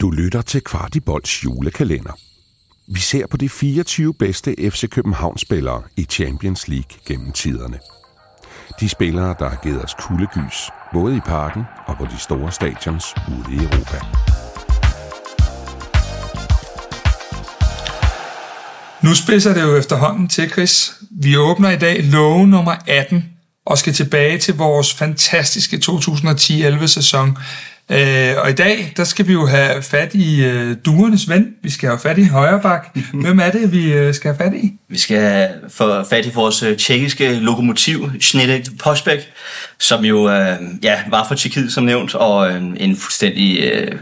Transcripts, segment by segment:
Du lytter til Kvartibolds julekalender. Vi ser på de 24 bedste FC København-spillere i Champions League gennem tiderne. De spillere, der har givet os kuldegys, både i parken og på de store stadions ude i Europa. Nu spidser det jo efterhånden til, Chris. Vi åbner i dag låge nummer 18 og skal tilbage til vores fantastiske 2010-11 sæson. Øh, og i dag, der skal vi jo have fat i øh, duernes ven. Vi skal have fat i Højrebak. Hvem er det, vi øh, skal have fat i? Vi skal få fat i vores øh, tjekkiske lokomotiv, Snedek Posbæk, som jo øh, ja, var for Tjekkiet som nævnt, og øh, en fuldstændig øh,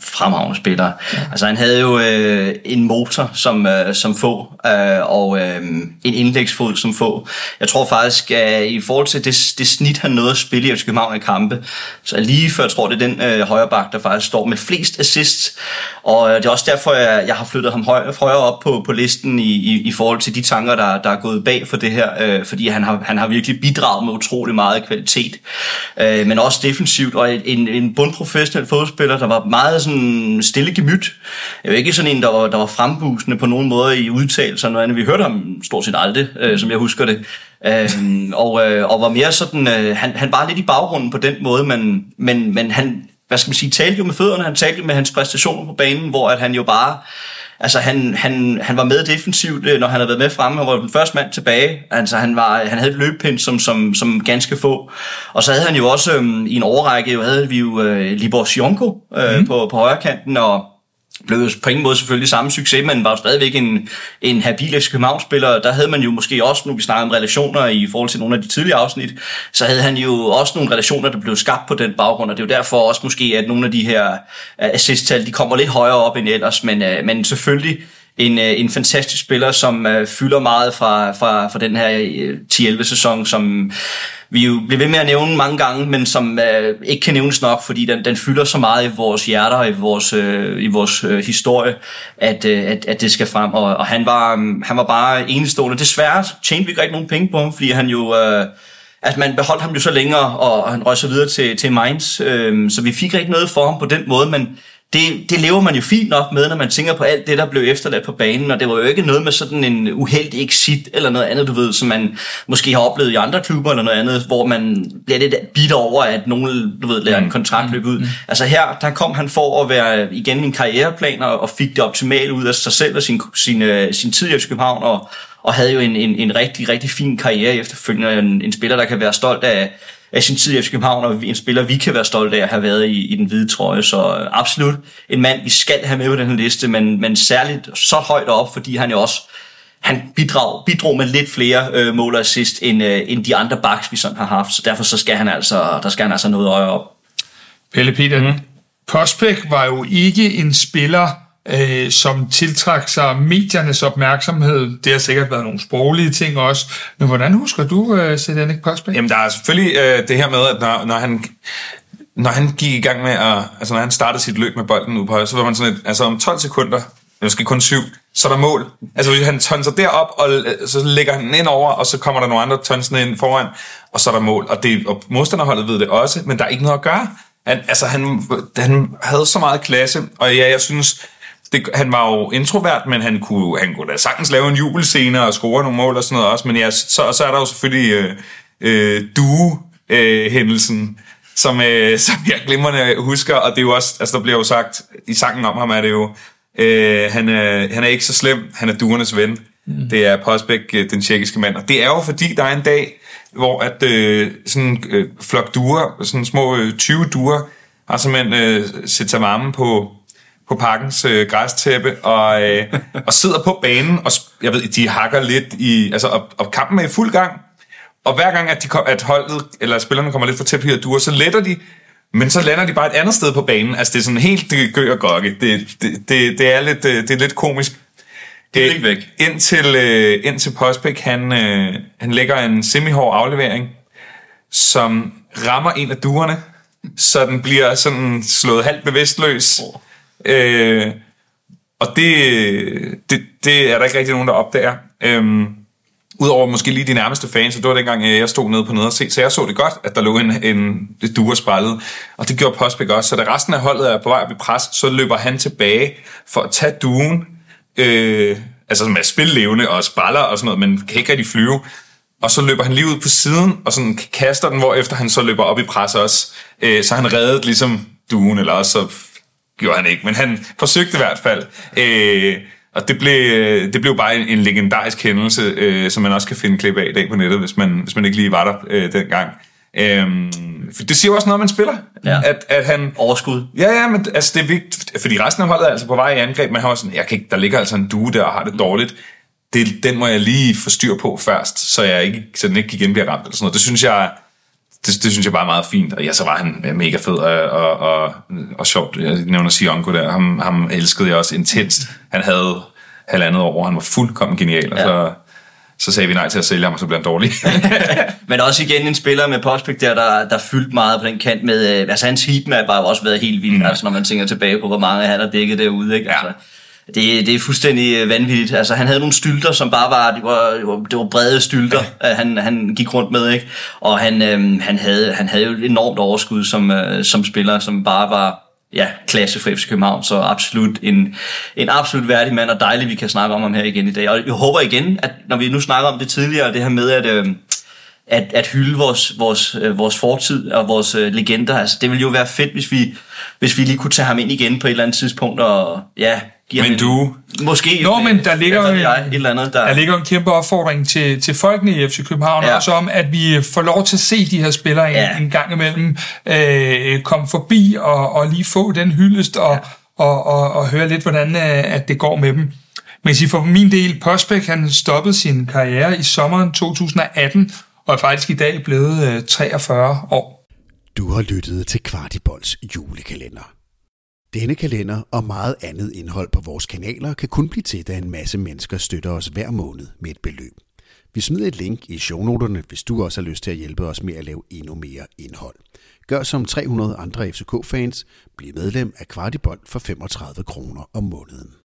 fremragende spiller. Ja. Altså han havde jo øh, en motor som, øh, som få, øh, og øh, en indlægsfod som få. Jeg tror faktisk, at i forhold til det, det snit, han nåede at spille i FC København i kampe, så lige før jeg tror, det er den øh, højre bak, der faktisk står med flest assists. Og øh, det er også derfor, jeg, jeg har flyttet ham højere, højere op på, på listen i, i, i forhold til de tanker, der, der er gået bag for det her, øh, fordi han har, han har virkelig bidraget med utrolig meget kvalitet, øh, men også defensivt, og en, en bundprofessionel fodspiller, der var meget sådan stille gemyt. Jeg var ikke sådan en, der var, der var frembusende på nogen måde i udtalelser, noget andet. Vi hørte ham stort set aldrig, øh, som jeg husker det. Øh, og, øh, og var mere sådan, øh, han, han var lidt i baggrunden på den måde, men, men, men han, hvad skal man sige, talte jo med fødderne, han talte jo med hans præstationer på banen, hvor at han jo bare, altså han, han, han var med defensivt, øh, når han havde været med fremme, han var den første mand tilbage, altså han, var, han havde et løbpind som, som, som ganske få, og så havde han jo også øhm, i en overrække, jo havde vi jo øh, Libor Sionko øh, mm. på, på højre kanten, og blev på ingen måde selvfølgelig samme succes, men var jo stadigvæk en, en habil FC København-spiller. Der havde man jo måske også, nu vi snakker om relationer i forhold til nogle af de tidlige afsnit, så havde han jo også nogle relationer, der blev skabt på den baggrund, og det er jo derfor også måske, at nogle af de her øh, assisttal, de kommer lidt højere op end ellers, men, øh, men selvfølgelig en, øh, en fantastisk spiller, som fylder meget fra, fra, fra den her 10-11 sæson, som vi jo bliver ved med at nævne mange gange, men som øh, ikke kan nævnes nok, fordi den, den fylder så meget i vores hjerter og i vores, øh, i vores øh, historie, at, øh, at, at det skal frem. Og, og han, var, øh, han var bare enestående. Desværre tjente vi ikke rigtig nogen penge på ham, fordi han jo... Øh, at man beholdt ham jo så længere, og han røg så videre til, til Mainz, øh, så vi fik ikke noget for ham på den måde, men det, det lever man jo fint nok med, når man tænker på alt det, der blev efterladt på banen, og det var jo ikke noget med sådan en uheldig exit eller noget andet, du ved, som man måske har oplevet i andre klubber eller noget andet, hvor man bliver lidt bitter over, at nogen, du ved, lader en mm. kontrakt løbe ud. Mm. Altså her, der kom han for at være igen en karriereplan og, og fik det optimale ud af sig selv og sin, sin, øh, sin tid i København, og, og havde jo en, en, en rigtig, rigtig fin karriere efterfølgende. En, en spiller, der kan være stolt af, af sin tid i FC København, og en spiller, vi kan være stolte af at have været i, i den hvide trøje. Så øh, absolut en mand, vi skal have med på den her liste, men, men særligt så højt op, fordi han jo også han bidrog, bidrog med lidt flere øh, mål og assist, end, øh, end de andre backs, vi sådan har haft. Så derfor så skal han altså, der skal han altså noget øje op. Pelle Peter, mm. Prospect var jo ikke en spiller, øh, som tiltrak sig mediernes opmærksomhed. Det har sikkert været nogle sproglige ting også. Men hvordan husker du øh, Sedanik Prospect? Jamen, der er selvfølgelig øh, det her med, at når, når han når han gik i gang med at, altså når han startede sit løb med bolden ud på højre, så var man sådan et, altså om 12 sekunder, måske kun syv, så er der mål. Altså hvis han tonser derop, og øh, så lægger han ind over, og så kommer der nogle andre tonsende ind foran, og så er der mål. Og, det, og modstanderholdet ved det også, men der er ikke noget at gøre. Han, altså han, han havde så meget klasse, og ja, jeg synes, det, han var jo introvert, men han kunne, han kunne da sagtens lave en jubelscene og score nogle mål og sådan noget også. Men ja, så, så er der jo selvfølgelig øh, øh, Due-hændelsen, øh, som, øh, som jeg glimrende husker. Og det er jo også, altså der bliver jo sagt, i sangen om ham er det jo, øh, han, er, han er ikke så slem, han er duernes ven. Mm. Det er Posbæk, øh, den tjekkiske mand. Og det er jo fordi, der er en dag, hvor at øh, sådan øh, flok duer, sådan små øh, 20 duer, har simpelthen øh, sig varme på på parkens øh, græstæppe og, øh, og sidder på banen, og jeg ved, de hakker lidt i, altså, og, og kampen er i fuld gang. Og hver gang, at, de kom, at holdet, eller spillerne kommer lidt for tæt på de duer, så letter de, men så lander de bare et andet sted på banen. Altså, det er sådan helt det gør og gokke. Det, det, det, det, er lidt, øh, det er lidt komisk. Det er ikke væk. Indtil, øh, indtil Postbæk, han, øh, han lægger en semihård aflevering, som rammer en af duerne, så den bliver sådan slået halvt bevidstløs. Oh Øh, og det, det, det er der ikke rigtig nogen, der opdager. Øh, Udover måske lige de nærmeste fans, så det var dengang, øh, jeg stod nede på nede og se, så jeg så det godt, at der lå en, en duer og. Og det gjorde Postbæk også. Så da resten af holdet er på vej at blive pres, så løber han tilbage for at tage duen, øh, altså som er spillevende og spaller og sådan noget, men kan ikke rigtig flyve. Og så løber han lige ud på siden, og sådan kaster den, hvor efter han så løber op i pres også. Øh, så han reddet ligesom duen, eller også så gjorde han ikke, men han forsøgte i hvert fald. Øh, og det blev, det blev bare en, en legendarisk hændelse, øh, som man også kan finde klip af i dag på nettet, hvis man, hvis man ikke lige var der øh, dengang. Øhm, for det siger jo også noget om en spiller. Ja. At, at han... Overskud. Ja, ja, men altså, det er vigtigt, fordi resten af holdet er altså på vej i angreb, men han var sådan, jeg kan ikke, der ligger altså en due der og har det dårligt. Det, den må jeg lige få styr på først, så, jeg ikke, så den ikke igen bliver ramt. Eller sådan noget. Det synes jeg, det, det synes jeg bare er meget fint. Og ja, så var han mega fed og, og, og, og sjovt. Jeg nævner Sionko der. Ham, ham elskede jeg også intenst. Han havde halvandet år, han var fuldkommen genial. Og så, så sagde vi nej til at sælge ham, og så blev han dårlig. Men også igen en spiller med prospect der, der, der fyldte meget på den kant med... Øh, altså hans heatmap har jo også været helt vild, mm. altså når man tænker tilbage på, hvor mange han har dækket derude. Ikke? Altså, det, det er fuldstændig øh, vanvittigt. Altså, han havde nogle stylter, som bare var, det var, det var, det var brede stylter, han, han gik rundt med, ikke? Og han, øhm, han, havde, han havde jo et enormt overskud som, øh, som spiller, som bare var ja, klasse for FC København, så absolut en, en absolut værdig mand, og dejligt, vi kan snakke om ham her igen i dag. Og jeg håber igen, at når vi nu snakker om det tidligere, det her med, at, øh, at, at hylde vores, vores, øh, vores fortid og vores øh, legender, altså det ville jo være fedt, hvis vi, hvis vi lige kunne tage ham ind igen på et eller andet tidspunkt, og ja, give ham Men en- du- Måske. Nå, men der ligger jeg, et eller andet, der... Der ligger en kæmpe opfordring til, til folkene i FC København Ja. også om, at vi får lov til at se de her spillere en, Ja. ja. en gang imellem øh, komme forbi og, og lige få den hyldest og, ja. og, og, og høre lidt, hvordan øh, at det går med dem. Men sige, for min del, Postbæk han stoppede sin karriere i sommeren 2018 og er faktisk i dag blevet øh, 43 år. Du har lyttet til Kvartibolds julekalender. Denne kalender og meget andet indhold på vores kanaler kan kun blive til, da en masse mennesker støtter os hver måned med et beløb. Vi smider et link i shownoterne, hvis du også har lyst til at hjælpe os med at lave endnu mere indhold. Gør som 300 andre FCK-fans, bliv medlem af Kvartibold for 35 kroner om måneden.